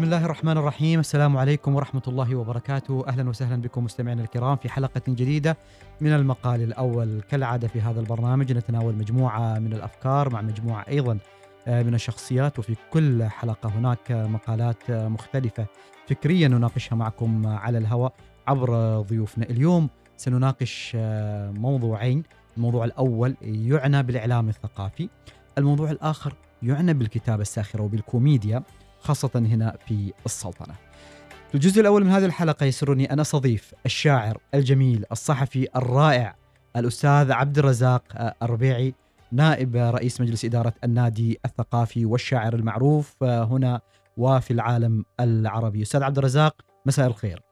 بسم الله الرحمن الرحيم السلام عليكم ورحمة الله وبركاته أهلا وسهلا بكم مستمعينا الكرام في حلقة جديدة من المقال الأول كالعادة في هذا البرنامج نتناول مجموعة من الأفكار مع مجموعة أيضا من الشخصيات وفي كل حلقة هناك مقالات مختلفة فكريا نناقشها معكم على الهواء عبر ضيوفنا اليوم سنناقش موضوعين الموضوع الأول يعنى بالإعلام الثقافي الموضوع الآخر يعنى بالكتابة الساخرة وبالكوميديا خاصة هنا في السلطنة. في الجزء الأول من هذه الحلقة يسرني أن أستضيف الشاعر الجميل الصحفي الرائع الأستاذ عبد الرزاق الربيعي نائب رئيس مجلس إدارة النادي الثقافي والشاعر المعروف هنا وفي العالم العربي. أستاذ عبد الرزاق مساء الخير.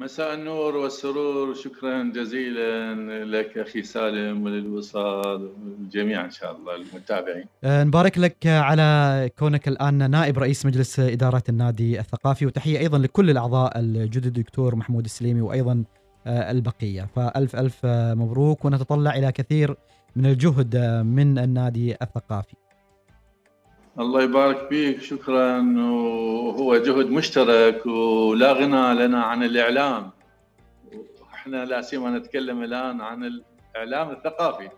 مساء النور والسرور شكرا جزيلا لك أخي سالم وللوصال والجميع إن شاء الله المتابعين. أه، نبارك لك على كونك الآن نائب رئيس مجلس إدارة النادي الثقافي وتحية أيضا لكل الأعضاء الجدد دكتور محمود السليمي وأيضا أه، البقية فألف ألف مبروك ونتطلع إلى كثير من الجهد من النادي الثقافي. الله يبارك فيك شكرا. وهو جهد مشترك ولا غنى لنا عن الإعلام. إحنا لا سيما نتكلم الآن عن الإعلام الثقافي.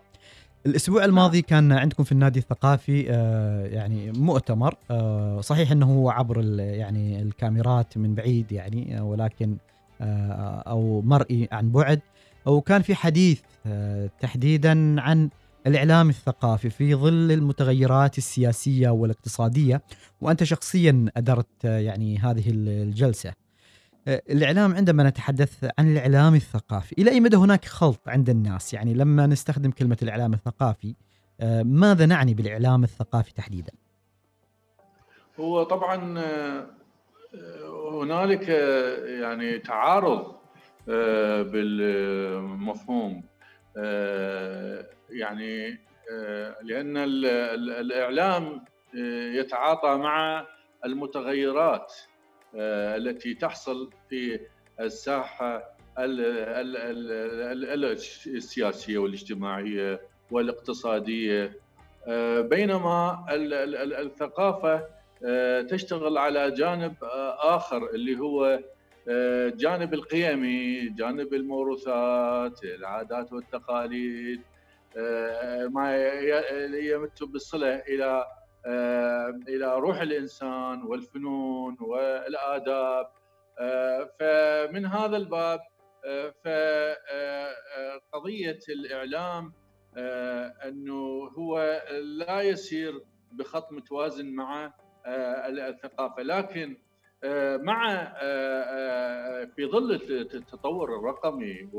الأسبوع الماضي كان عندكم في النادي الثقافي آه، يعني مؤتمر آه، صحيح إنه هو عبر يعني الكاميرات من بعيد يعني آه، ولكن أو مرئي عن بعد. وكان في حديث تحديدا عن الإعلام الثقافي في ظل المتغيرات السياسية والاقتصادية وأنت شخصيا أدرت يعني هذه الجلسة. الإعلام عندما نتحدث عن الإعلام الثقافي إلى أي مدى هناك خلط عند الناس؟ يعني لما نستخدم كلمة الإعلام الثقافي ماذا نعني بالإعلام الثقافي تحديدا؟ هو طبعا هنالك يعني تعارض بالمفهوم يعني آه، لأن الإعلام آه، يتعاطى مع المتغيرات آه، التي تحصل في الساحة السياسية والاجتماعية والاقتصادية. بينما الثقافة تشتغل على جانب آخر اللي هو جانب القيمي جانب الموروثات العادات والتقاليد آه، ما يمت بالصلة إلى آه، إلى روح الإنسان والفنون والآداب. آه، فمن هذا الباب فقضيه الإعلام أنه هو لا يسير بخط متوازن مع الثقافة. لكن مع في ظل التطور الرقمي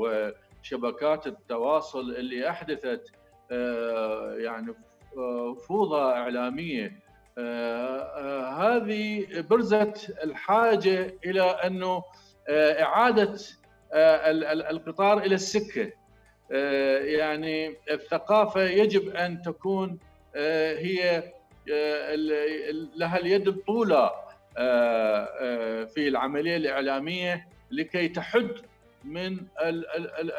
شبكات التواصل اللي أحدثت آه، يعني آه، فوضى إعلامية آه، هذه برزت الحاجة إلى أنه إعادة القطار إلى السكة. يعني الثقافة يجب أن تكون هي لها اليد الطولى في العملية الإعلامية لكي تحد من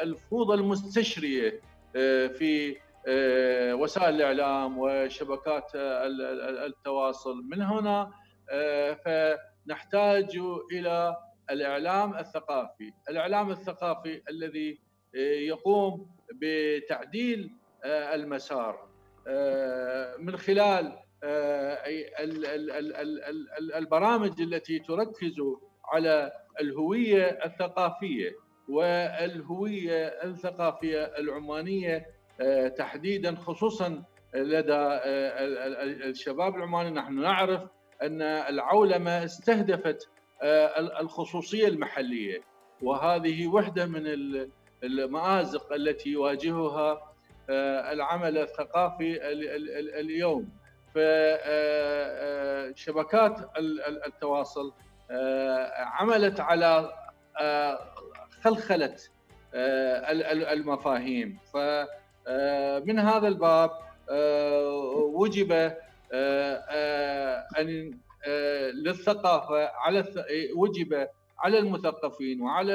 الفوضى المستشرية آه، في آه، وسائل الإعلام وشبكات التواصل. من هنا آه، فنحتاج إلى الإعلام الثقافي، الإعلام الثقافي الذي يقوم بتعديل المسار. من خلال البرامج التي تركز على الهوية الثقافية والهوية الثقافية العمانية آه، تحديدا خصوصا لدى آه، الشباب العماني. نحن نعرف أن العولمة استهدفت آه، الخصوصية المحلية وهذه وحدة من المآزق التي يواجهها العمل الثقافي اليوم. فشبكات التواصل عملت على خلخله آه، المفاهيم. فمن آه، هذا الباب آه، وجب أن للثقافة على وجب على المثقفين وعلى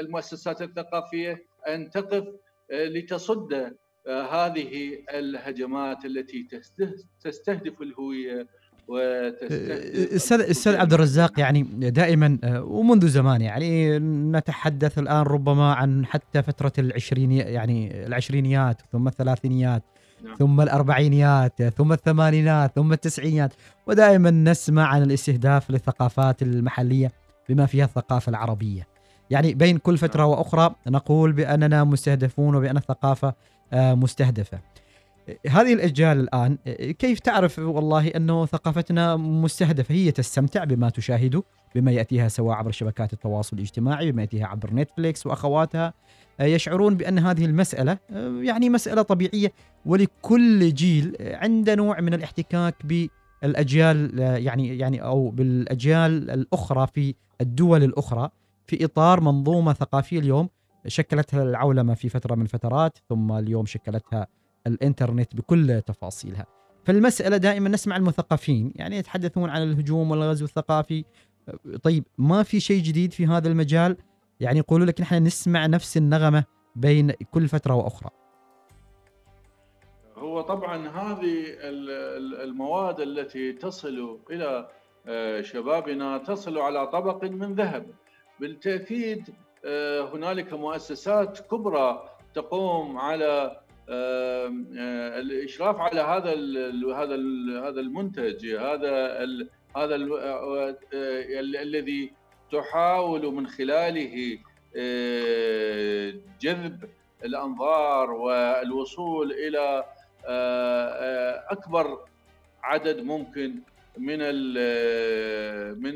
المؤسسات الثقافية أن تقف لتصد هذه الهجمات التي تستهدف الهوية أستاذ أستاذ عبد الرزاق يعني دائما آه، ومنذ زمان يعني نتحدث الآن ربما عن حتى فترة العشرينيات يعني العشرينيات ثم الثلاثينيات نعم. ثم الأربعينيات ثم الثمانينات ثم التسعينيات ودائما نسمع عن الاستهداف للثقافات المحلية بما فيها الثقافة العربية. يعني بين كل فترة نعم. وأخرى نقول بأننا مستهدفون وبأن الثقافة آه، مستهدفة. هذه الأجيال الآن كيف تعرف والله أنه ثقافتنا مستهدفة هي تستمتع بما تشاهده بما يأتيها سواء عبر شبكات التواصل الاجتماعي بما يأتيها عبر نتفليكس وأخواتها يشعرون بأن هذه المسألة يعني مسألة طبيعية ولكل جيل عنده نوع من الاحتكاك بالأجيال يعني يعني أو بالأجيال الأخرى في الدول الأخرى في إطار منظومة ثقافية اليوم شكلتها العولمة في فترة من الفترات ثم اليوم شكلتها الإنترنت بكل تفاصيلها. فالمسألة دائما نسمع المثقفين يعني يتحدثون عن الهجوم والغزو الثقافي. طيب ما في شيء جديد في هذا المجال؟ يعني يقولوا لك نحن نسمع نفس النغمة بين كل فترة وأخرى. هو طبعا هذه المواد التي تصل إلى آه، شبابنا تصل على طبق من ذهب بالتأكيد آه، هنالك مؤسسات كبرى تقوم على الإشراف على هذا هذا هذا المنتج هذا هذا ال آه، الذي تحاول من خلاله آه، جذب الأنظار والوصول إلى آه، أكبر عدد ممكن من من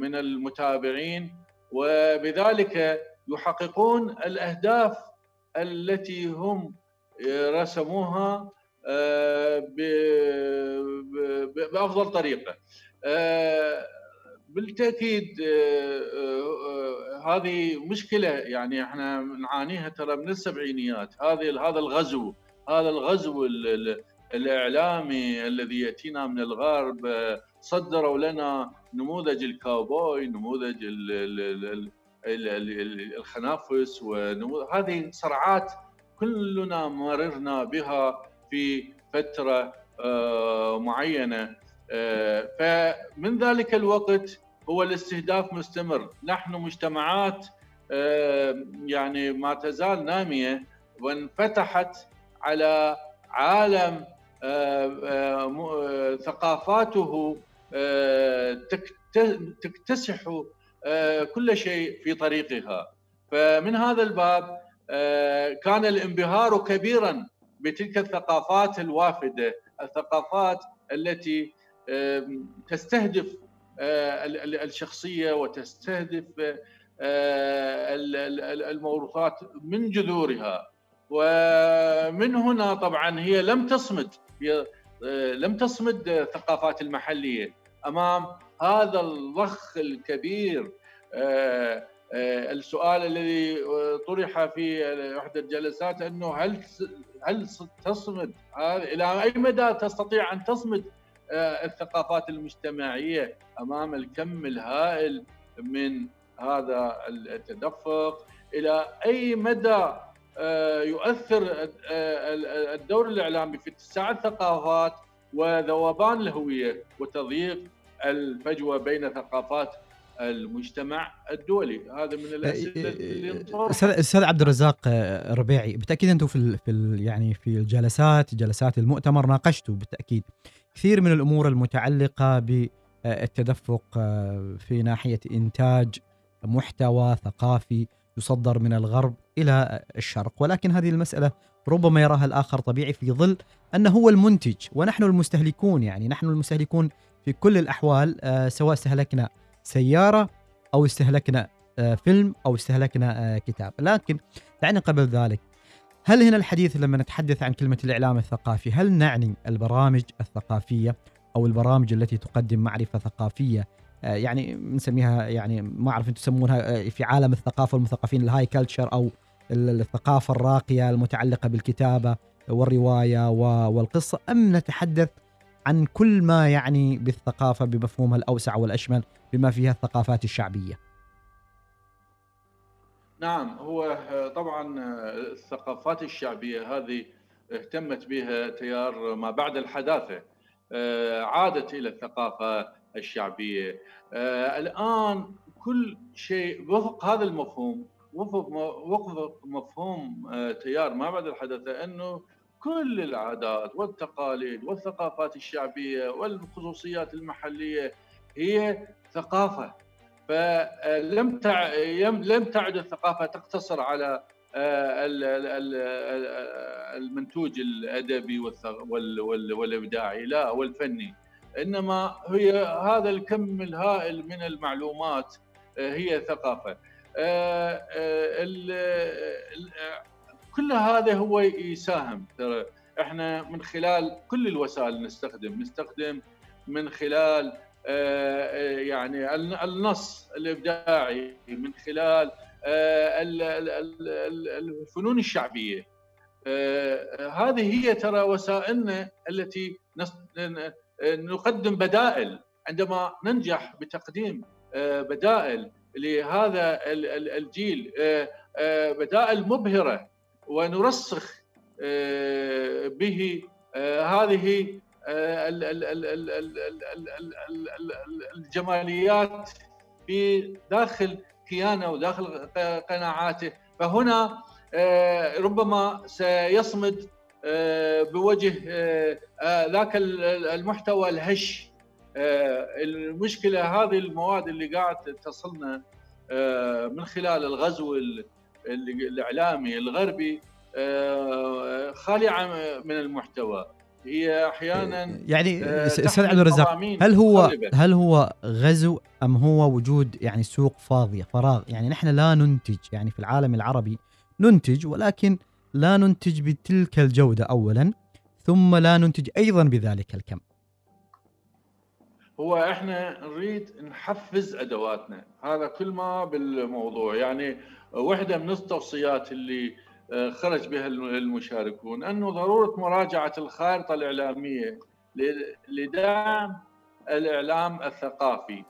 من المتابعين وبذلك يحققون الأهداف التي هم رسموها آه، بأفضل طريقة. آه، بالتأكيد آه، هذه مشكلة يعني إحنا نعانيها ترى من السبعينيات. هذه هذا الغزو هذا الغزو الإعلامي الذي يأتينا من الغرب صدروا لنا نموذج الكاوبوي نموذج الخنافس ونموذج هذه صرعات كلنا مررنا بها في فترة آه، معينة. آه، فمن ذلك الوقت هو الاستهداف مستمر. نحن مجتمعات آه، يعني ما تزال نامية وانفتحت على عالم ثقافاته تكتسح كل شيء في طريقها. فمن هذا الباب آه، كان الانبهار كبيرا بتلك الثقافات الوافدة، الثقافات التي تستهدف آه، الشخصية وتستهدف آه، الموروثات من جذورها. ومن هنا طبعا هي لم تصمد. هي لم تصمد الثقافات المحلية. أمام هذا الضخ الكبير آه، السؤال الذي طرح في إحدى الجلسات أنه هل هل تصمد إلى أي مدى تستطيع أن تصمد آه، الثقافات المجتمعية أمام الكم الهائل من هذا التدفق؟ إلى أي مدى آه، يؤثر الدور الإعلامي في اتساع الثقافات وذوبان الهوية وتضييق الفجوة بين ثقافات المجتمع الدولي. هذا من الأسئلة اللي أستاذ عبد الرزاق آه، ربيعي بالتأكيد أنتم في في يعني في الجلسات جلسات المؤتمر ناقشتوا بالتأكيد كثير من الأمور المتعلقة بالتدفق آه، في ناحية إنتاج محتوى ثقافي يصدر من الغرب إلى الشرق. ولكن هذه المسألة ربما يراها الآخر طبيعي في ظل أنه هو المنتج ونحن المستهلكون يعني نحن المستهلكون في كل الأحوال آه، سواء استهلكنا سيارة أو استهلكنا آه، فيلم أو استهلكنا آه، كتاب. لكن دعنا قبل ذلك هل هنا الحديث لما نتحدث عن كلمة الإعلام الثقافي هل نعني البرامج الثقافية أو البرامج التي تقدم معرفة ثقافية يعني نسميها يعني ما أعرف أنتم تسمونها في عالم الثقافة والمثقفين ال high culture أو الثقافة الراقية المتعلقة بالكتابة والرواية والقصة أم نتحدث عن كل ما يعني بالثقافة بمفهومها الأوسع والأشمل بما فيها الثقافات الشعبية. نعم هو طبعا الثقافات الشعبية هذه اهتمت بها تيار ما بعد الحداثة عادت إلى الثقافة الشعبية. الآن كل شيء وفق هذا المفهوم وفق وفق مفهوم تيار ما بعد الحدث إنه كل العادات والتقاليد والثقافات الشعبية والخصوصيات المحلية هي ثقافة. فلم تع... لم تعد الثقافة تقتصر على آه، المنتوج الأدبي والإبداعي لا والفني. إنما هي هذا الكم الهائل من المعلومات آه، هي ثقافة. آه، كل هذا هو يساهم. ترى إحنا من خلال كل الوسائل نستخدم نستخدم من خلال آه، آه، يعني النص الإبداعي من خلال آه، الفنون الشعبية. هذه هي ترى وسائلنا التي نقدم بدائل عندما ننجح بتقديم بدائل لهذا الجيل بدائل مبهره ونرسخ به هذه الجماليات في داخل كيانه وداخل قناعاته فهنا آه، ربما سيصمد آه، بوجه آه، ذاك المحتوى الهش. المشكلة هذه المواد اللي قاعد تصلنا من خلال الغزو الإعلامي الغربي خالعه من المحتوى. هي أحيانا يعني آه، أستاذ عبد الرزاق هل هو هل هو غزو أم هو وجود يعني سوق فاضية فراغ؟ يعني نحن لا ننتج يعني في العالم العربي ننتج ولكن لا ننتج بتلك الجودة اولا ثم لا ننتج أيضا بذلك الكم. هو إحنا نريد نحفز أدواتنا. هذا كل ما بالموضوع. يعني واحدة من التوصيات اللي خرج بها المشاركون أنه ضرورة مراجعة الخارطة الإعلامية لدعم الإعلام الثقافي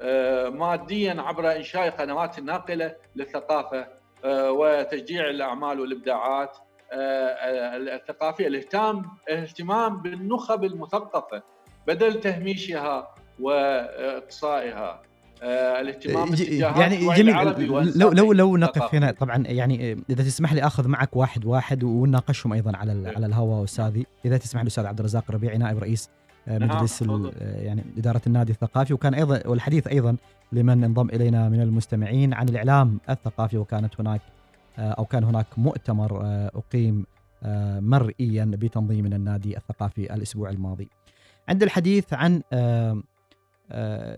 آه، ماديا عبر إنشاء قنوات ناقلة للثقافة آه، وتشجيع الأعمال والإبداعات آه، الثقافية الاهتمام الاهتمام بالنخب المثقفة بدل تهميشها واقصائها آه، الاهتمام يعني جميل لو لو لو نقف هنا طبعا يعني إذا تسمح لي أخذ معك واحد واحد ونناقشهم أيضا على إيه. على الهواء استاذي إذا تسمح لي أستاذ عبد الرزاق الربيعي نائب رئيس آه، نعم، مجلس نعم. يعني إدارة النادي الثقافي وكان أيضا والحديث أيضا لمن انضم إلينا من المستمعين عن الإعلام الثقافي وكانت هناك أو كان هناك مؤتمر أقيم مرئيا بتنظيم النادي الثقافي الأسبوع الماضي. عند الحديث عن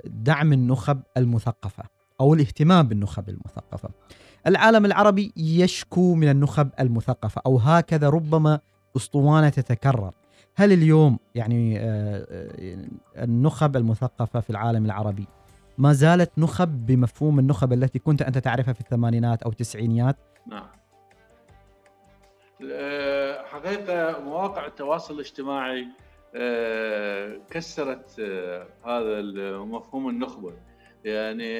دعم النخب المثقفة أو الاهتمام بالنخب المثقفة. العالم العربي يشكو من النخب المثقفة أو هكذا ربما أسطوانة تتكرر. هل اليوم يعني آه، آه، النخب المثقفة في العالم العربي ما زالت نخب بمفهوم النخب التي كنت أنت تعرفها في الثمانينات أو التسعينيات؟ نعم. آه، حقيقة مواقع التواصل الاجتماعي آه، كسرت آه، هذا مفهوم النخبة يعني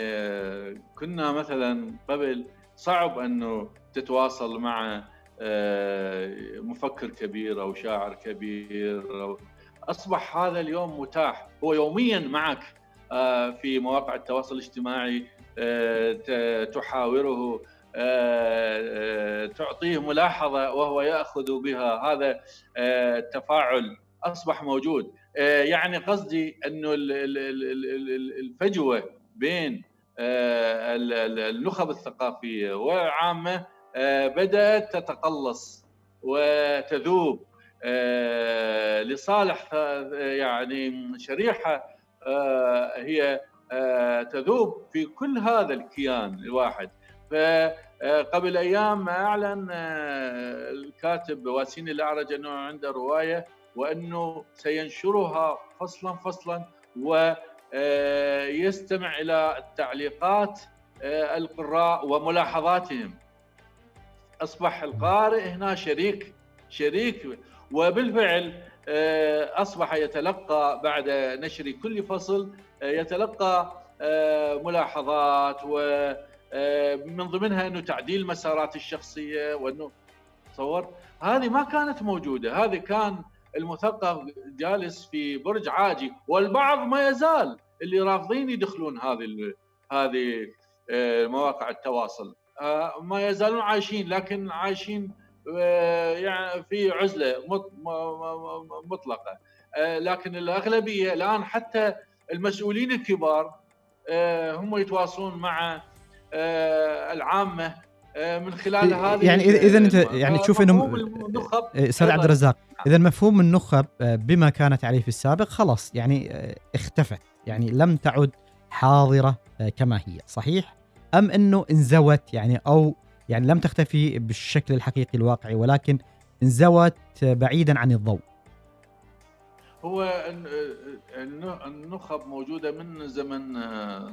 كنا مثلا قبل صعب أنه تتواصل مع مفكر كبير أو شاعر كبير أو أصبح هذا اليوم متاح هو يوميا معك في مواقع التواصل الاجتماعي تحاوره تعطيه ملاحظة وهو يأخذ بها هذا التفاعل أصبح موجود. آه، يعني قصدي أنه الفجوة بين آه، النخب الثقافية والعامه آه، بدأت تتقلص وتذوب لصالح يعني شريحة هي تذوب في كل هذا الكيان الواحد. فقبل أيام أعلن الكاتب واسين الأعرج أنه عنده رواية وأنه سينشرها فصلا فصلا ويستمع إلى التعليقات آه، القراء وملاحظاتهم. أصبح القارئ هنا شريك شريك وبالفعل آه، أصبح يتلقى بعد نشر كل فصل آه، يتلقى ملاحظات ومن ضمنها إنه تعديل مسارات الشخصية وإنه تصور؟ هذه ما كانت موجودة. هذه كان المثقف جالس في برج عاجي والبعض ما يزال اللي رافضين يدخلون هذه هذه آه، مواقع التواصل. آه، ما يزالون عايشين لكن عايشين آه، يعني في عزلة مطلقة. لكن الأغلبية الآن حتى المسؤولين الكبار هم يتواصلون مع العامة من خلال هذه يعني اذا انت يعني تشوف انهم أستاذ عبد الرزاق إذا مفهوم النخب بما كانت عليه في السابق خلاص يعني اختفت. يعني لم تعد حاضرة كما هي. صحيح؟ أم إنه انزوت؟ يعني أو يعني لم تختفي بالشكل الحقيقي الواقعي ولكن انزوت بعيدا عن الضوء. هو النخب موجودة من زمن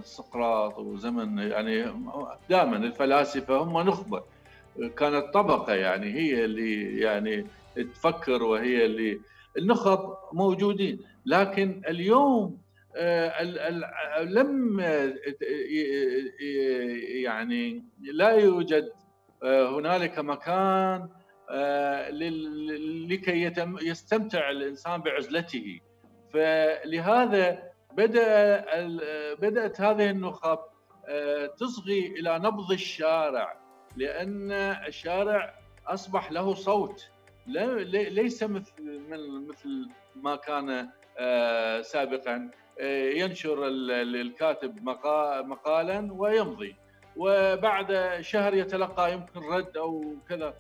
سقراط وزمن يعني دائما الفلاسفة هم نخبة. كانت طبقة يعني هي اللي يعني تفكر وهي اللي النخب موجودين لكن اليوم آه، لم يعني لا يوجد آه، هنالك مكان آه، لكي يستمتع الإنسان بعزلته. فلهذا بدأ بدأت هذه النخب تصغي إلى نبض الشارع لأن الشارع أصبح له صوت. ليس مثل مثل ما كان سابقا. ينشر الكاتب مقالا ويمضي. وبعد شهر يتلقى يمكن رد أو كذا.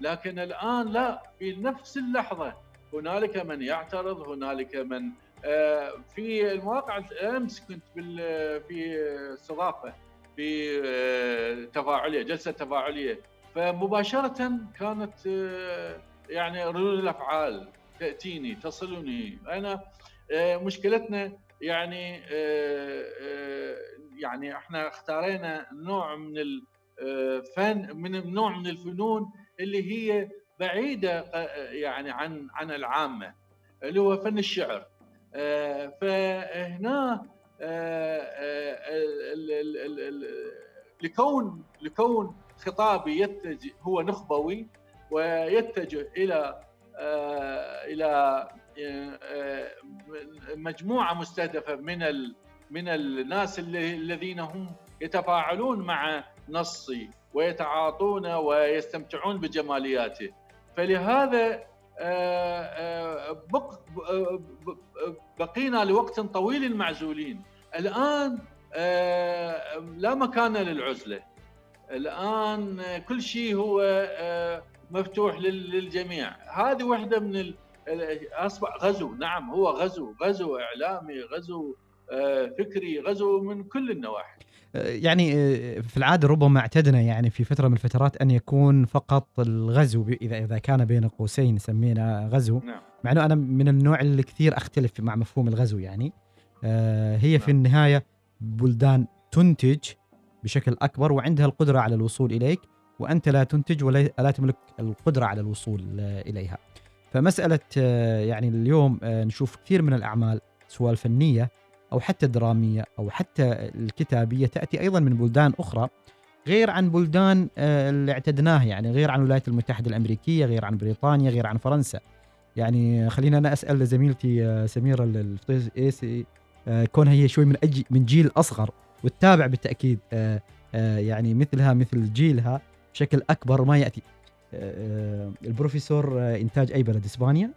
لكن الآن لا في نفس اللحظة هنالك من يعترض هنالك من آه، في المواقع امس كنت في استضافة في آه، تفاعلية جلسة تفاعلية. فمباشرة كانت آه، يعني ردود الأفعال تأتيني تصلني. أنا مشكلتنا يعني آه، آه، يعني إحنا اختارينا نوع من الفن آه، من نوع من الفنون اللي هي بعيدة يعني عن عن العامة اللي هو فن الشعر. فهنا لكون لكون خطابي يتجه هو نخبوي ويتجه إلى إلى مجموعة مستهدفة من من الناس الذين هم يتفاعلون مع نصي ويتعاطون ويستمتعون بجمالياته. فلهذا آه، آه، بقينا لوقت طويل معزولين الآن آه، لا مكان للعزلة. الآن كل شيء هو مفتوح للجميع. هذه واحدة من أصبح غزو نعم هو غزو غزو إعلامي غزو آه، فكري غزو من كل النواحي آه، يعني آه، في العادة ربما اعتدنا يعني في فترة من الفترات أن يكون فقط الغزو إذا إذا كان بين قوسين سمينا غزو نعم. مع إنه أنا من النوع اللي كثير أختلف مع مفهوم الغزو يعني هي نعم. في النهاية بلدان تنتج بشكل أكبر وعندها القدرة على الوصول إليك وأنت لا تنتج ولا تملك القدرة على الوصول إليها. فمسألة آه، يعني اليوم آه، نشوف كثير من الأعمال سواء الفنية أو حتى الدرامية أو حتى الكتابية تأتي أيضا من بلدان أخرى غير عن بلدان آه، اللي اعتدناه يعني غير عن الولايات المتحدة الأمريكية غير عن بريطانيا غير عن فرنسا. يعني خلينا أنا أسأل زميلتي سميرة الفطيسي كونها هي شوي من أجي من جيل أصغر وتتابع بالتأكيد يعني مثلها مثل جيلها بشكل أكبر ما يأتي. البروفيسور آه، إنتاج اي بلد اسبانيا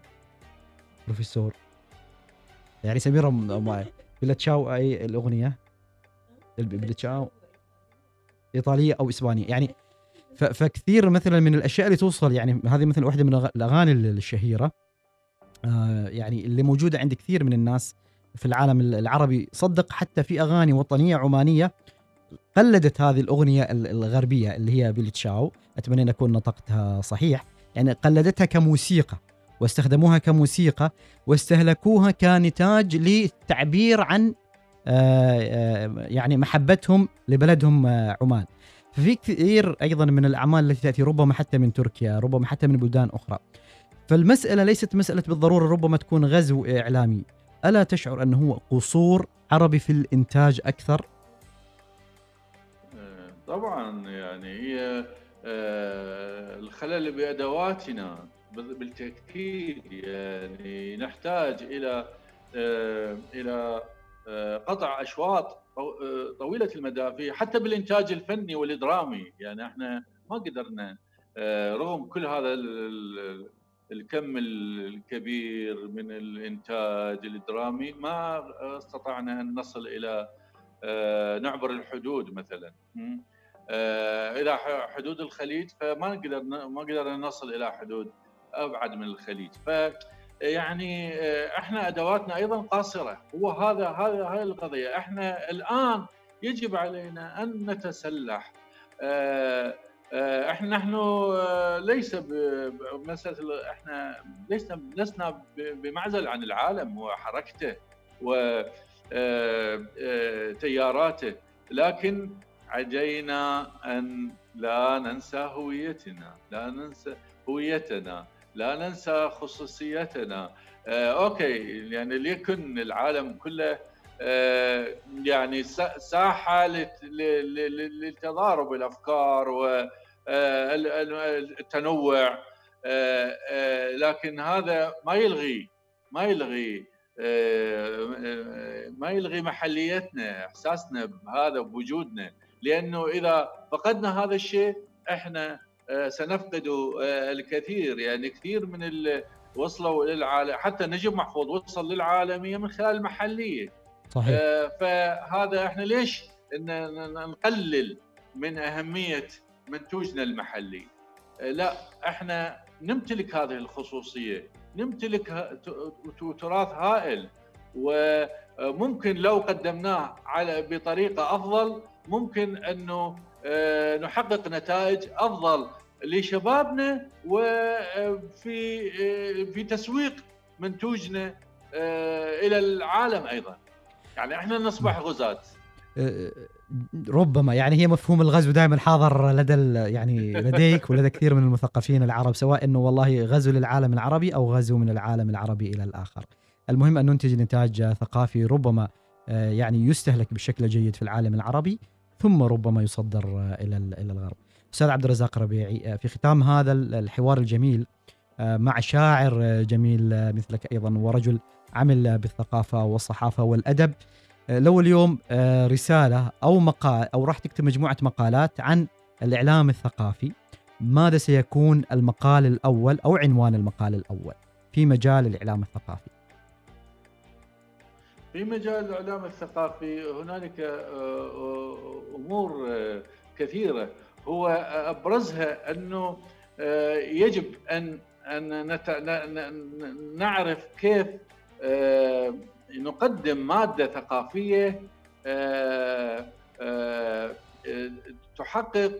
بروفيسور. يعني سميره معي بلا تشاو أي الأغنية. بلا تشاو. إيطالية أو إسبانية. يعني فكثير مثلا من الأشياء اللي توصل يعني هذه مثلا واحدة من الأغاني الشهيرة. آه يعني اللي موجودة عند كثير من الناس في العالم العربي. صدق حتى في أغاني وطنية عمانية قلدت هذه الأغنية الغربية اللي هي بيلي تشاو. أتمنى أن اكون نطقتها صحيح. يعني قلدتها كموسيقى واستخدموها كموسيقى واستهلكوها كنتاج للتعبير عن آه، آه، يعني محبتهم لبلدهم آه، عمان. ففي كثير أيضا من الأعمال التي تأتي ربما حتى من تركيا ربما حتى من بلدان أخرى. فالمسألة ليست مسألة بالضرورة ربما تكون غزو إعلامي. ألا تشعر أنه هو قصور عربي في الإنتاج أكثر؟ طبعا يعني هي آه، الخلل بأدواتنا بالتأكيد يعني نحتاج إلى إلى قطع أشواط طويلة المدى حتى بالإنتاج الفني والدرامي يعني إحنا ما قدرنا رغم كل هذا الكم الكبير من الإنتاج الدرامي ما استطعنا أن نصل إلى آه، نعبر الحدود مثلا. آه، إلى حدود الخليج فما قدرنا ما قدرنا نصل إلى حدود أبعد من الخليج. ف يعني آه، إحنا أدواتنا أيضا قاصرة. هو هذا هذا هاي القضية. إحنا الآن يجب علينا أن نتسلح. إحنا نحن ليس بمساله إحنا لسنا لسنا بمعزل عن العالم وحركته و آه، آه، تياراته. لكن عجينا أن لا ننسى هويتنا لا ننسى هويتنا لا ننسى خصوصيتنا. آه، أوكي يعني ليكن العالم كله يعني ساحة للتضارب الأفكار والتنوع لكن هذا ما يلغي ما يلغي ما يلغي محليتنا إحساسنا بهذا بوجودنا لأنه إذا فقدنا هذا الشيء إحنا آه، سنفقد آه، الكثير. يعني كثير من اللي وصلوا للعالم حتى نجيب محفوظ وصل للعالمية من خلال المحلية. صحيح. آه، فهذا إحنا ليش نقلل من أهمية منتوجنا المحلي؟ لا إحنا نمتلك هذه الخصوصية. نمتلك تراث هائل. وممكن لو قدمناه على بطريقة أفضل ممكن أنه آه، نحقق نتائج أفضل لشبابنا وفي آه، في تسويق منتوجنا آه، إلى العالم أيضا. يعني إحنا نصبح غزاة ربما يعني هي مفهوم الغزو دائما حاضر لدى يعني لديك ولدى كثير من المثقفين العرب سواء إنه والله غزو للعالم العربي أو غزو من العالم العربي إلى الآخر. المهم أن ننتج انتاج ثقافي ربما آه، يعني يستهلك بشكل جيد في العالم العربي. ثم ربما يصدر آه، إلى إلى الغرب. أستاذ عبد الرزاق ربيعي آه، في ختام هذا الحوار الجميل مع شاعر جميل مثلك أيضا ورجل عمل بالثقافة والصحافة والأدب آه، لو اليوم آه، رسالة أو مقال أو راح تكتب مجموعة مقالات عن الإعلام الثقافي ماذا سيكون المقال الأول أو عنوان المقال الأول في مجال الإعلام الثقافي؟ في مجال الإعلام الثقافي هنالك آه، أمور كثيرة. هو أبرزها أنه يجب أن أن نعرف كيف نقدم مادة ثقافية آه، آه، تحقق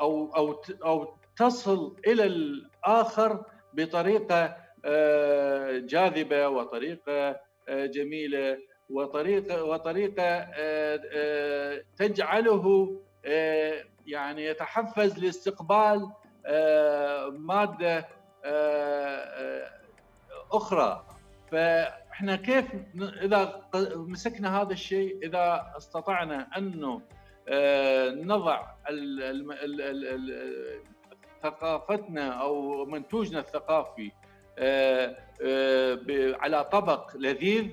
أو أو أو تصل إلى الآخر بطريقة آه، جاذبة وطريقة جميلة وطريقة وطريقه تجعله يعني يتحفز لاستقبال مادة أخرى. فإحنا كيف إذا مسكنا هذا الشيء إذا استطعنا انه آه، نضع ثقافتنا أو منتوجنا الثقافي آه، آه، على طبق لذيذ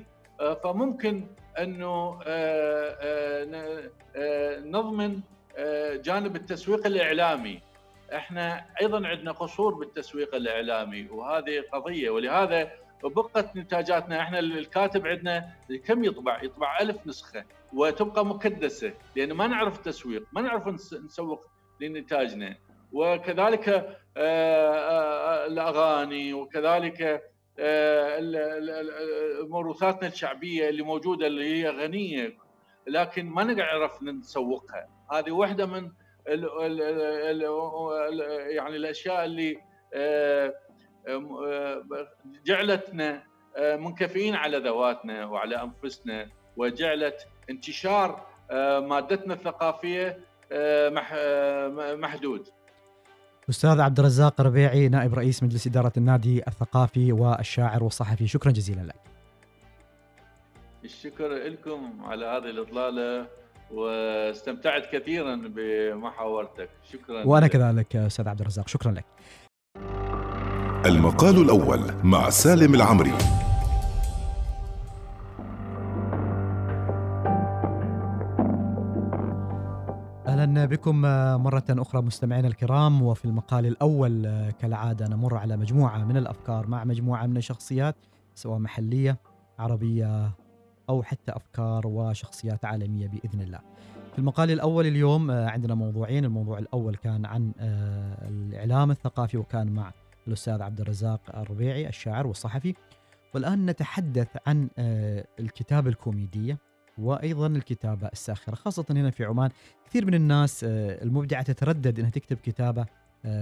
فممكن أنه نضمن جانب التسويق الإعلامي. إحنا أيضا عندنا قصور بالتسويق الإعلامي وهذه قضية. ولهذا وبقت انتاجاتنا إحنا الكاتب عندنا كم يطبع؟ يطبع ألف نسخة وتبقى مكدسه لأن ما نعرف التسويق، ما نعرف نسوق لانتاجنا وكذلك آه، آه، الأغاني وكذلك آه، موروثاتنا الشعبية اللي موجودة اللي هي غنية لكن ما نعرف نسوقها هذه واحدة من ال ال ال يعني الأشياء اللي جعلتنا آه، منكفئين على ذواتنا وعلى أنفسنا وجعلت انتشار آه، مادتنا الثقافية آه، محدود. أستاذ عبد الرزاق ربيعي نائب رئيس مجلس إدارة النادي الثقافي والشاعر والصحفي. شكرا جزيلا لك. الشكر لكم على هذه الإطلالة واستمتعت كثيرا بمحاورتك. شكرا وأنا كذلك أستاذ عبد الرزاق. شكرا لك. المقال الأول مع سالم العمري. بكم مرة أخرى مستمعينا الكرام وفي المقال الأول كالعادة نمر على مجموعة من الأفكار مع مجموعة من الشخصيات سواء محلية عربية أو حتى أفكار وشخصيات عالمية بإذن الله. في المقال الأول اليوم عندنا موضوعين، الموضوع الأول كان عن الإعلام الثقافي وكان مع الأستاذ عبد الرزاق الربيعي الشاعر والصحفي. والآن نتحدث عن الكتابة الكوميدية وأيضا الكتابة الساخرة خاصة هنا في عمان كثير من الناس المبدعة تتردد إنها تكتب كتابة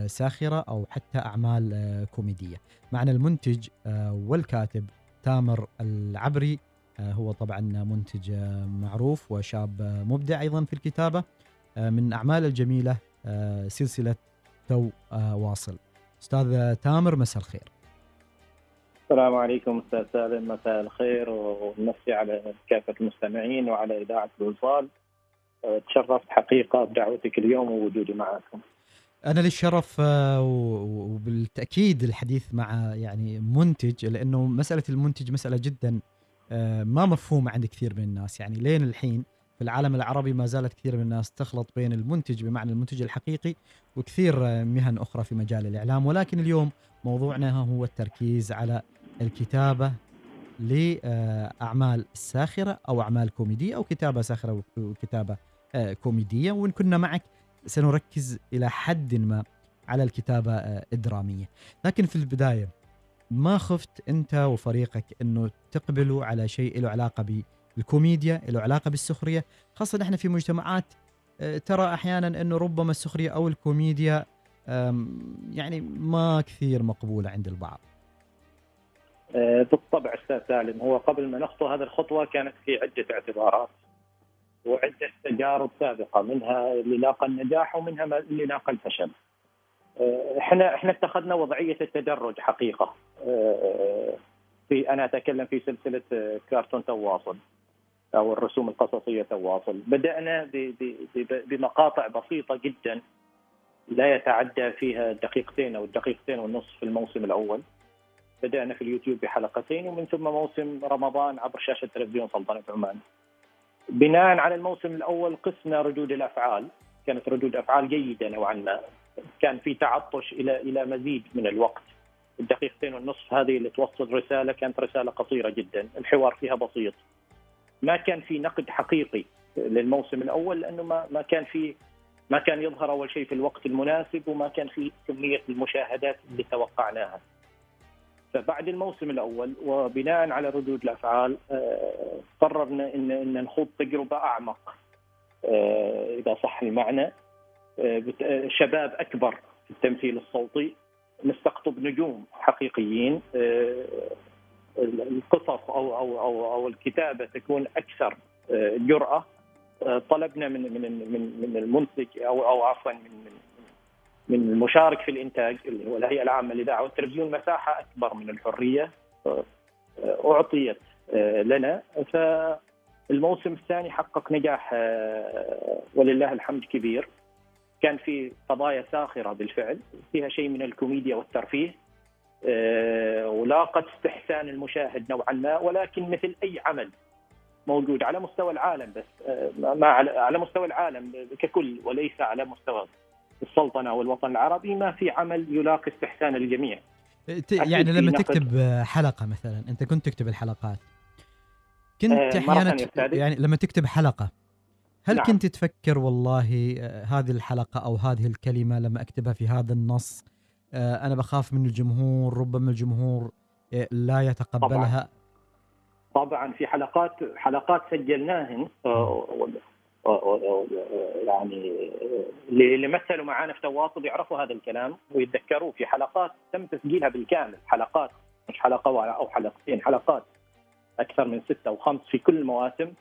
ساخرة أو حتى أعمال كوميدية. معنا المنتج والكاتب تامر العبري هو طبعا منتج معروف وشاب مبدع أيضا في الكتابة من أعمال الجميلة سلسلة تو واصل. أستاذ تامر مساء الخير. السلام عليكم أستاذ سالم مساء الخير ونمسي على كافة المستمعين وعلى إذاعة الوصال تشرفت حقيقة بدعوتك اليوم ووجودي معكم. أنا للشرف وبالتأكيد الحديث مع يعني منتج لأنه مسألة المنتج مسألة جدا ما مفهومة عند كثير من الناس يعني لين الحين في العالم العربي ما زالت كثير من الناس تخلط بين المنتج بمعنى المنتج الحقيقي وكثير مهن أخرى في مجال الإعلام. ولكن اليوم موضوعنا هو التركيز على الكتابة لأعمال ساخرة أو أعمال كوميدية أو كتابة ساخرة وكتابة كوميدية. وإن كنا معك سنركز إلى حد ما على الكتابة الدرامية. لكن في البداية ما خفت أنت وفريقك إنه تقبلوا على شيء له علاقة بالكوميديا له علاقة بالسخرية خاصة إحنا في مجتمعات ترى أحيانا إنه ربما السخرية أو الكوميديا يعني ما كثير مقبولة عند البعض بالطبع أستاذ سالم هو قبل ما نخطو هذه الخطوة كانت في عدة اعتبارات وعدة تجارب سابقة منها اللي لاقى النجاح ومنها اللي لاقى الفشل. إحنا إحنا اتخذنا وضعية التدرج حقيقة. في أنا أتكلم في سلسلة كارتون تواصل أو الرسوم القصصية تواصل، بدأنا بمقاطع بسيطة جدا لا يتعدى فيها دقيقتين أو دقيقتين ونصف في الموسم الأول. بدأنا في اليوتيوب بحلقتين ومن ثم موسم رمضان عبر شاشة تلفزيون سلطنة عمان. بناء على الموسم الأول قسنا ردود الأفعال. كانت ردود أفعال جيدة نوعا ما. كان في تعطش إلى إلى مزيد من الوقت. الدقيقتين والنصف هذه اللي توصل رسالة كانت رسالة قصيرة جدا. الحوار فيها بسيط. ما كان في نقد حقيقي للموسم الأول لأنه ما ما كان في ما كان يظهر أول شيء في الوقت المناسب وما كان في كمية المشاهدات اللي توقعناها. فبعد الموسم الأول وبناء على ردود الأفعال قررنا ان إن نخوض تجربة أعمق. إذا صح المعنى شباب أكبر في التمثيل الصوتي نستقطب نجوم حقيقيين القصص أو أو أو أو الكتابة تكون أكثر جرأة طلبنا من من من من المنتج أو أو عفوا من من من المشارك في الإنتاج اللي هو الهيئة العامة للإذاعة والتلفزيون مساحة أكبر من الحرية أعطيت لنا. فالموسم الثاني حقق نجاح ولله الحمد كبير. كان في قضايا ساخرة بالفعل فيها شيء من الكوميديا والترفيه. ولاقت استحسان المشاهد نوعا ما ولكن مثل أي عمل موجود على مستوى العالم بس ما على مستوى العالم ككل وليس على مستوى السلطنة والوطن العربي ما في عمل يلاقي استحسان الجميع. يعني لما تكتب حلقة مثلا أنت كنت تكتب الحلقات. كنت أحيانا يعني لما تكتب حلقة هل نعم. كنت تفكر والله هذه الحلقة أو هذه الكلمة لما أكتبها في هذا النص أنا بخاف من الجمهور ربما الجمهور لا يتقبلها. طبعا, طبعا. في حلقات حلقات سجلناهن يعني اللي مثلوا معانا في تواصل يعرفوا هذا الكلام ويتذكروه. في حلقات تم تسجيلها بالكامل. حلقات مش حلقة أو حلقتين حلقات أكثر من ستة أو خمس في كل المواسم.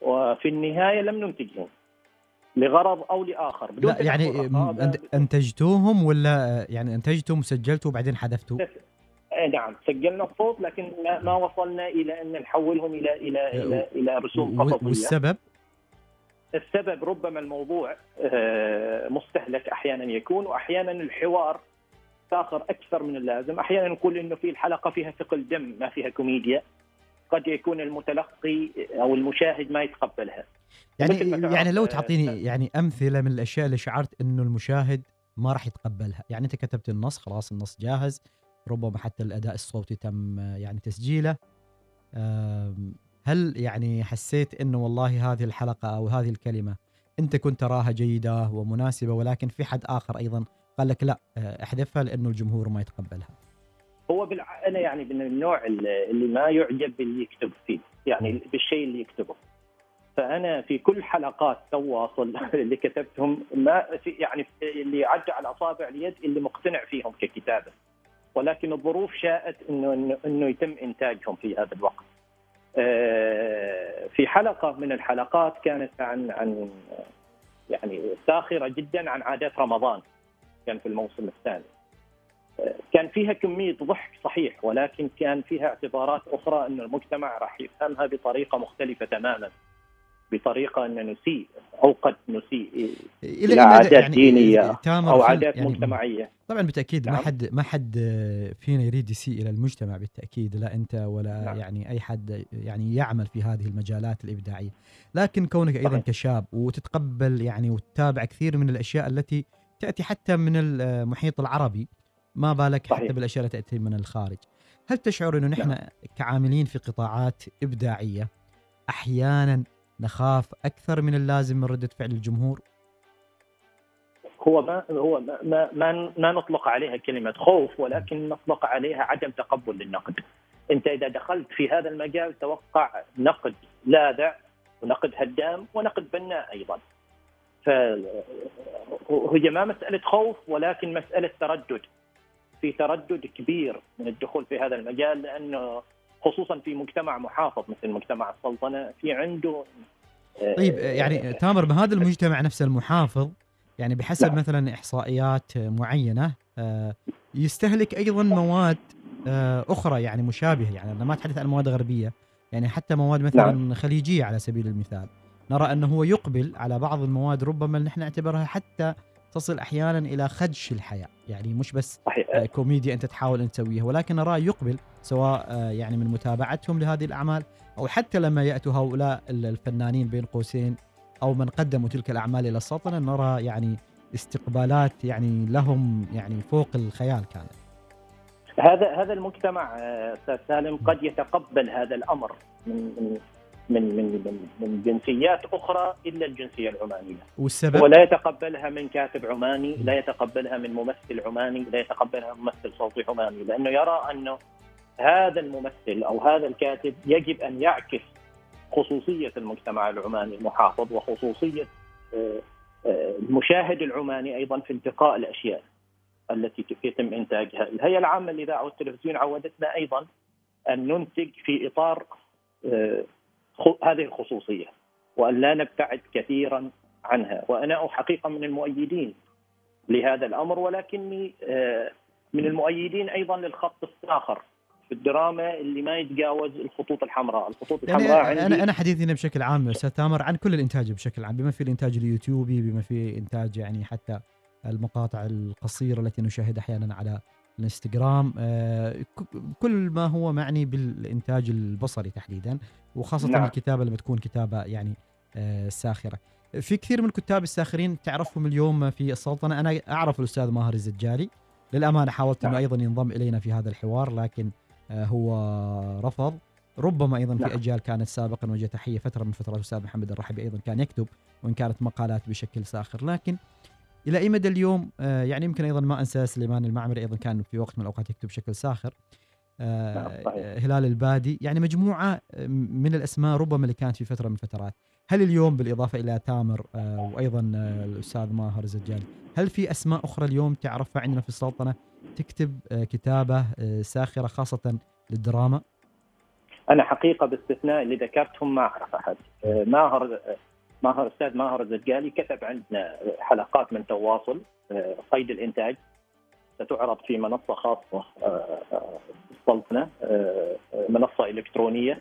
وفي النهاية لم ننتجهم لغرض أو لآخر بدون لا يعني أنتجتوهم ولا يعني انتجتم وسجلتوا وبعدين حذفتوا؟ نعم سجلنا الصوت لكن ما وصلنا إلى أن نحولهم إلى إلى إلى, إلى رسوم قصصيه والسبب؟ السبب ربما الموضوع مستهلك أحيانا يكون واحيانا الحوار الساخر أكثر من اللازم، أحيانا نقول إنه في الحلقة فيها ثقل دم ما فيها كوميديا. قد يكون المتلقي أو المشاهد ما يتقبلها. يعني يعني لو آه، تعطيني يعني أمثلة من الأشياء اللي شعرت إنه المشاهد ما راح يتقبلها، يعني أنت كتبت النص خلاص النص جاهز، ربما حتى الأداء الصوتي تم آه، يعني تسجيله. هل يعني حسيت إنه والله هذه الحلقة أو هذه الكلمة أنت كنت تراها جيدة ومناسبة ولكن في حد آخر أيضا قال لك لا آه، احذفها لأنه الجمهور ما يتقبلها. هو بالع... أنا يعني من النوع اللي ما يعجب باللي يكتب فيه، يعني بالشيء اللي يكتبه. فأنا في كل حلقات تواصل اللي كتبتهم ما في يعني اللي عدى على أصابع اليد اللي مقتنع فيهم ككتابة. ولكن الظروف شاءت انه انه, إنه يتم إنتاجهم في هذا الوقت. آه، في حلقة من الحلقات كانت عن عن يعني ساخرة جدا عن عادات رمضان كان في الموسم الثاني. كان فيها كمية ضحك صحيح ولكن كان فيها اعتبارات أخرى أن المجتمع راح يفهمها بطريقة مختلفة تماما بطريقة أن نسيء أو قد نسيء إلى عادات دينية تامر أو هل- عادات يعني مجتمعية طبعا بالتأكيد ما نعم. حد ما حد فينا يريد يسيء إلى المجتمع بالتأكيد لا أنت ولا نعم. يعني أي حد يعني يعمل في هذه المجالات الإبداعية لكن كونك أيضا صحيح. كشاب وتتقبل يعني وتتابع كثير من الأشياء التي تأتي حتى من المحيط العربي ما بالك حتى صحيح. بالأشياء التي تأتي من الخارج. هل تشعر إنه نحن كعاملين في قطاعات إبداعية أحيانا نخاف أكثر من اللازم من ردة فعل الجمهور؟ هو ما هو ما ما, ما, نطلق عليها كلمة خوف ولكن نطلق عليها عدم تقبل للنقد. أنت إذا دخلت في هذا المجال توقع نقد لاذع ونقد هدام ونقد بناء أيضا. فهي ما مسألة خوف ولكن مسألة تردد. في تردد كبير من الدخول في هذا المجال لأنه خصوصا في مجتمع محافظ مثل مجتمع السلطنة في عنده آه، طيب يعني تامر بهذا المجتمع نفسه المحافظ يعني بحسب نعم. مثلا إحصائيات معينة آه، يستهلك أيضا مواد آه، أخرى يعني مشابهة يعني أنا ما اتحدث عن مواد غربية يعني حتى مواد مثلا نعم. خليجية على سبيل المثال نرى أنه هو يقبل على بعض المواد ربما نحن نعتبرها حتى تصل أحيانا إلى خدش الحياة. يعني مش بس صحيح. آه، كوميديا أنت تحاول أن تسويها ولكن نراه يقبل سواء آه، يعني من متابعتهم لهذه الأعمال أو حتى لما يأتوا هؤلاء ال- الفنانين بين قوسين أو من قدموا تلك الأعمال إلى السلطنه نرى يعني استقبالات يعني لهم يعني فوق الخيال كانت هذا هذا المجتمع آه، أستاذ سالم قد يتقبل هذا الأمر من من من من, جنسيات أخرى إلا الجنسية العمانية. والسبب؟ ولا يتقبلها من كاتب عماني لا يتقبلها من ممثل عماني لا يتقبلها من ممثل صوتي عماني لأنه يرى انه هذا الممثل أو هذا الكاتب يجب أن يعكس خصوصية المجتمع العماني المحافظ وخصوصية آه، آه، المشاهد العماني أيضا في انتقاء الأشياء التي يتم إنتاجها، الهيئة العامة للإذاعة والتلفزيون عودتنا أيضا أن ننتج في إطار آه، هذه الخصوصية وأن لا نبتعد كثيرا عنها، وأنا حقيقة من المؤيدين لهذا الأمر ولكني آه، من المؤيدين أيضا للخط الساخر في الدراما اللي ما يتجاوز الخطوط الحمراء، الخطوط يعني الحمراء عندي أنا أنا حديثي هنا بشكل عام أستاذ تامر عن كل الإنتاج بشكل عام بما في الإنتاج اليوتيوبي بما في إنتاج يعني حتى المقاطع القصيرة التي نشاهدها أحيانا على الانستغرام آه، كل ما هو معني بالإنتاج البصري تحديدا وخاصة نعم. الكتابة لما تكون كتابة يعني آه، ساخرة في كثير من الكتاب الساخرين تعرفهم اليوم في السلطنة أنا أعرف الأستاذ ماهر الزجالي للأمانة حاولت إنه نعم. أيضا ينضم إلينا في هذا الحوار لكن آه، هو رفض ربما أيضا في نعم. أجيال كانت سابقا وجه تحية فترة من فترات الاستاذ محمد الرحبي أيضا كان يكتب وإن كانت مقالات بشكل ساخر لكن إلى أي مدى اليوم؟ آه، يعني يمكن أيضا ما انسى سليمان المعمري أيضا كان في وقت من الأوقات يكتب بشكل ساخر. آه، نعم،. آه، هلال البادي. يعني مجموعة من الأسماء ربما اللي كانت في فترة من الفترات. هل اليوم بالإضافة إلى تامر وأيضا الأستاذ ماهر الزجالي هل في أسماء أخرى اليوم تعرفها عندنا في السلطنة تكتب كتابة ساخرة خاصة للدراما؟ أنا حقيقة باستثناء اللي ذكرتهم ما أعرف أحد. ماهر ماهر أستاذ ماهر الزجالي كتب عندنا حلقات من تواصل آه، قيد الإنتاج. ستعرض في منصة خاصة آه، آه، آه، آه، منصة إلكترونية.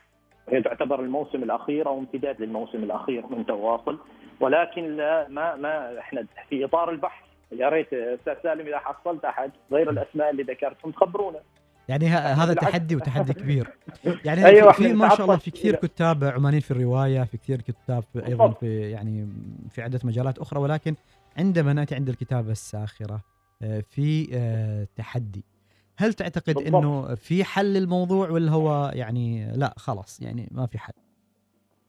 وهي تعتبر الموسم الأخير أو امتداد للموسم الأخير من تواصل. ولكن لا ما ما إحنا في إطار البحث. يا ريت أستاذ سالم إذا حصلت أحد غير الأسماء اللي ذكرتهم تخبرونا يعني هذا تحدي وتحدي كبير يعني أيوة، في, ما شاء الله في. كثير كتاب عمانيين في الرواية في كثير كتاب أيضا. في يعني في عدة مجالات أخرى ولكن عندما نأتي عند الكتابه الساخرة آه، في آه، تحدي هل تعتقد. إنه في حل للموضوع ولا هو يعني لا خلاص يعني ما في حل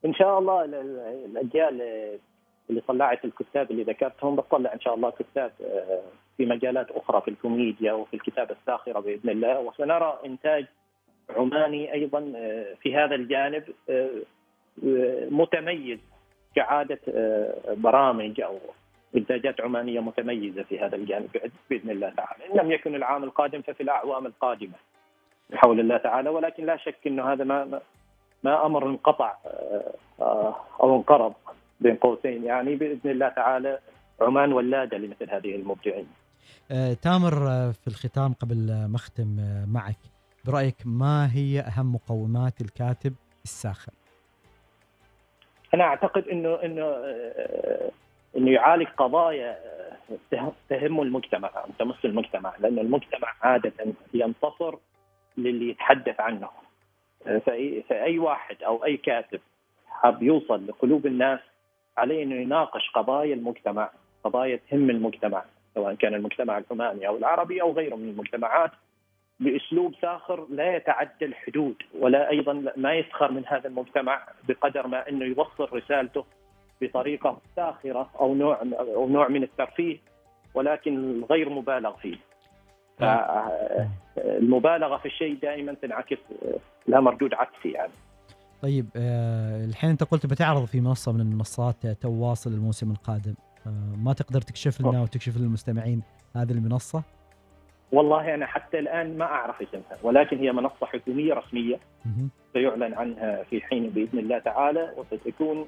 إن شاء الله ال- ال- الأجيال اللي طلعت الكتاب اللي ذكرتهم بتطلع إن شاء الله كتاب آه، في مجالات أخرى في الكوميديا وفي الكتابه الساخرة بإذن الله. وسنرى إنتاج عماني أيضا آه، في هذا الجانب آه، متميز كعادة برامج أو إنتاجات عمانية متميزة في هذا الجانب بإذن الله تعالى، إن لم يكن العام القادم ففي الأعوام القادمة بحول الله تعالى ولكن لا شك إنه هذا ما ما- أمر انقطع أو انقرض. بين قوسين. يعني بإذن الله تعالى عمان ولادة لمثل هذه المبدعين. آه، تامر آه، في الختام قبل ما أختم آه، معك برأيك ما هي أهم مقومات الكاتب الساخر أنا أعتقد انه إنه إنه يعالج قضايا ته- تهم المجتمع تمس المجتمع. لأن المجتمع عادة ينتصر للي يتحدث عنه. فأي واحد أو أي كاتب حاب يوصل لقلوب الناس عليه إنه يناقش قضايا المجتمع قضايا تهم المجتمع سواء كان المجتمع العماني أو العربي أو غيره من المجتمعات بأسلوب ساخر لا يتعدى الحدود ولا أيضا ما يسخر من هذا المجتمع بقدر ما إنه يوصل رسالته بطريقة ساخرة أو نوع أو نوع من الترفيه ولكن غير مبالغ فيه. المبالغه في الشيء دائما تنعكس لها مردود عكسي يعني. طيب آه، الحين انت قلت بتعرض في منصة من المنصات تواصل الموسم القادم. آه، ما تقدر تكشف لنا وتكشف للمستمعين هذه المنصة؟ والله أنا حتى الآن ما أعرف اسمها ولكن هي منصة حكومية رسمية. سيعلن عنها في حين بإذن الله تعالى وستكون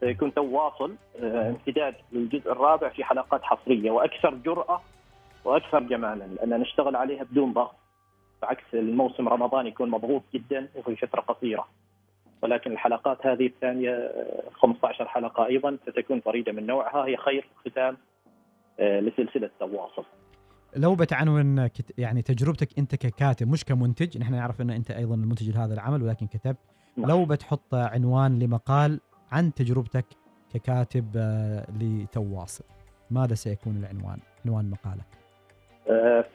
سيكون تواصل آه، امتداد للجزء الرابع في حلقات حصرية وأكثر جرأة وأكثر جمالا لأن نشتغل عليها بدون ضغط. بعكس الموسم رمضان يكون مضغوط جدا وفي فترة قصيرة. ولكن الحلقات هذه الثانية آه، 15 حلقة أيضا ستكون فريده من نوعها هي خير ختام آه، لسلسلة تواصل لو بتعنون. يعني تجربتك أنت ككاتب مش كمنتج نحن نعرف إن أنت أيضا المنتج لهذا العمل ولكن كتبت نعم. لو بتحط عنوان لمقال عن تجربتك ككاتب آه، لتواصل ماذا سيكون العنوان عنوان مقالك آه،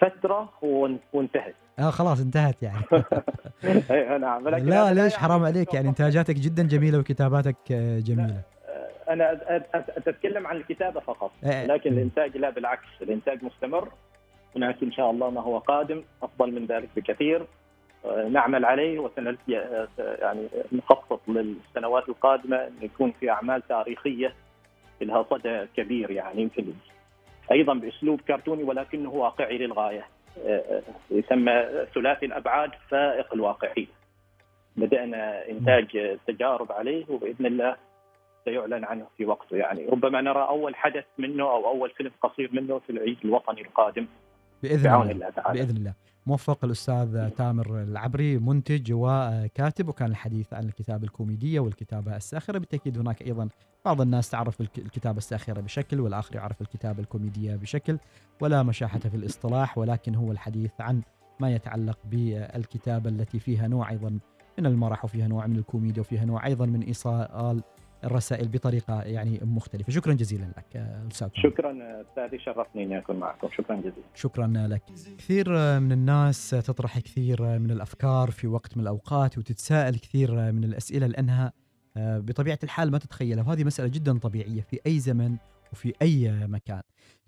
فترة وان- وانتهت آه خلاص انتهت يعني. إيه، نعم. لا ليش يعني حرام عليك؟ يعني انتاجاتك جدا جميلة وكتاباتك آه، جميلة. آه، أنا أتكلم عن الكتابة فقط. آه، لكن الإنتاج لا بالعكس. الإنتاج مستمر. هناك إن شاء الله ما هو قادم. أفضل من ذلك بكثير. آه، نعمل عليه وسنلقي آه، يعني نخطط للسنوات القادمة إن يكون في أعمال تاريخية لها صدى كبير يعني يمكن أيضا بأسلوب كرتوني ولكنه واقعي للغاية. آه، آه، يسمى ثلاثي الأبعاد فائق الواقعيه بدأنا إنتاج تجارب عليه وبإذن الله سيعلن عنه في وقته. يعني ربما نرى أول حدث منه أو أول فيلم قصير منه في العيد الوطني القادم. بإذن الله تعالى. بإذن الله. موفق الأستاذ تامر العبري منتج وكاتب وكان الحديث عن الكتابة الكوميدية والكتابة الساخرة. بالتأكيد هناك أيضا بعض الناس تعرف الك- الكتابة الساخرة بشكل والآخر يعرف الكتابة الكوميدية بشكل. ولا مشاحة في الاصطلاح ولكن هو الحديث عن ما يتعلق بالكتابة التي فيها نوع أيضا من المرح وفيها نوع من الكوميديا وفيها نوع أيضا من إيصال الرسائل بطريقة يعني مختلفة. شكرا جزيلا لك أستاذ. شكرا أستاذي شرفني إني أكون معكم. شكرا جزيلا. شكرا لك. كثير من الناس تطرح كثير من الأفكار في وقت من الأوقات وتتساءل كثير من الأسئلة لأنها آه، بطبيعة الحال ما تتخيلها. وهذه مسألة جدا طبيعية في أي زمن وفي أي مكان.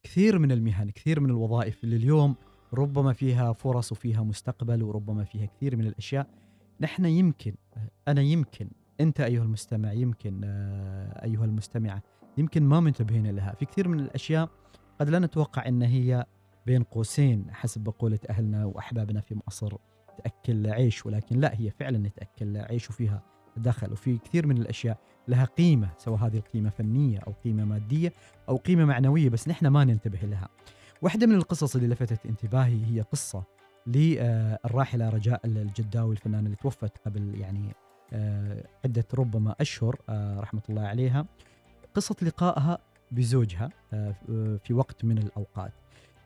كثير من المهن كثير من الوظائف اللي اليوم ربما فيها فرص وفيها مستقبل وربما فيها كثير من الأشياء. نحن يمكن أنا يمكن أنت أيها المستمع يمكن آه، أيها المستمعة يمكن ما منتبهين لها. في كثير من الأشياء قد لا نتوقع إن هي بين قوسين حسب مقولة أهلنا وأحبابنا في مصر. تأكل عيش ولكن لا هي فعلا تأكل عيش وفيها دخل. وفي كثير من الأشياء لها قيمة سواء هذه القيمة فنية أو قيمة مادية أو قيمة معنوية بس نحن ما ننتبه لها. واحدة من القصص اللي لفتت انتباهي هي قصة للراحلة رجاء الجداوي الفنانة اللي توفت قبل يعني آه، عدة ربما أشهر آه، رحمة الله عليها قصة لقائها بزوجها آه، في وقت من الأوقات.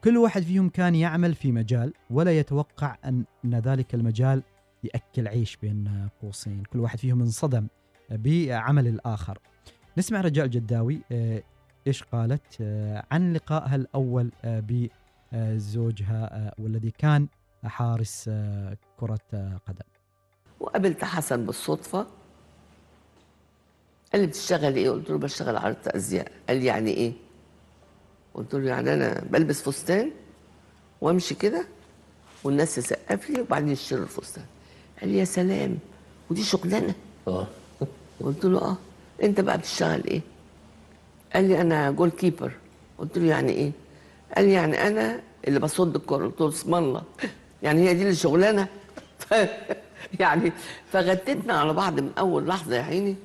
كل واحد فيهم كان يعمل في مجال ولا يتوقع أن ذلك المجال يأكل عيش بين قوسين. كل واحد فيهم انصدم بعمل الآخر. نسمع رجاء الجداوي آه، إيش قالت آه، عن لقائها الأول بزوجها والذي كان حارس كرة قدم. وقابلت حسن بالصدفة. قال لي بتشتغل إيه؟ قلت له بشتغل عرض أزياء. قال لي يعني إيه؟ قلت له يعني أنا بلبس فستان وأمشي كده والناس تسقف لي وبعدين يشتروا الفستان. قال لي يا سلام ودي شغلانة. آه. قلت له آه. أنت بقى بتشتغل إيه؟ قال لي أنا جول كيبر قلت له يعني إيه؟ قال لي يعني أنا اللي بصد الكورة. قلت له اسم الله. يعني هي دي الشغلانه يعني فغتتنا على بعض من أول لحظة يا عيني.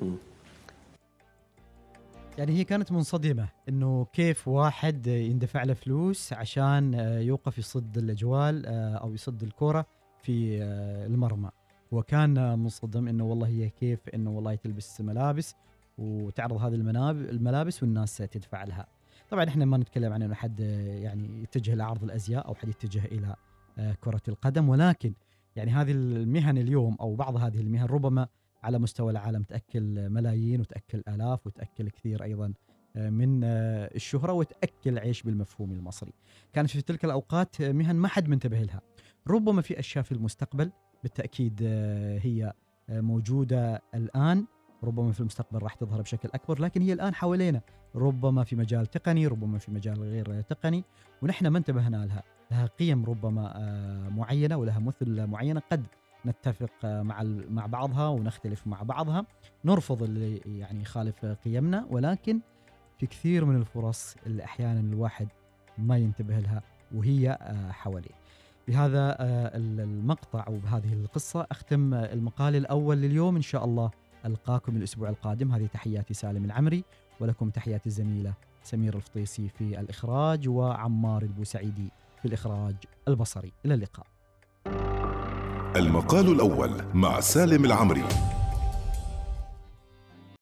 يعني هي كانت منصدمة إنه كيف واحد يندفع له فلوس عشان يوقف يصد الأجوال أو يصد الكرة في المرمى. هو كان منصدم إنه والله هي كيف إنه والله تلبس ملابس وتعرض هذه الملابس والناس تدفع لها. طبعا إحنا ما نتكلم عن إنه حد يعني يتجه لعرض الأزياء أو حد يتجه إلى كرة القدم ولكن يعني هذه المهن اليوم أو بعض هذه المهن ربما على مستوى العالم تأكل ملايين وتأكل آلاف وتأكل كثير أيضا آه، من آه، الشهرة وتأكل عيش بالمفهوم المصري. كانت في تلك الأوقات مهن ما حد منتبه لها. ربما في أشياء في المستقبل بالتأكيد آه، هي موجودة الآن ربما في المستقبل راح تظهر بشكل أكبر لكن هي الآن حوالينا ربما في مجال تقني ربما في مجال غير تقني ونحن ما انتبهنا لها لها قيم ربما معينة ولها مثل معينه قد نتفق مع مع بعضها ونختلف مع بعضها. نرفض اللي يعني يخالف قيمنا ولكن في كثير من الفرص اللي أحيانا الواحد ما ينتبه لها وهي آه، حواليه. بهذا آه، المقطع أو بهذه القصة أختم المقال الأول لليوم. إن شاء الله ألقاكم الأسبوع القادم. هذه تحياتي سالم العمري ولكم تحياتي الزميلة سمير الفطيسي في الإخراج وعمار البوسعيدي في الإخراج البصري. إلى اللقاء. المقال الأول مع سالم العمري.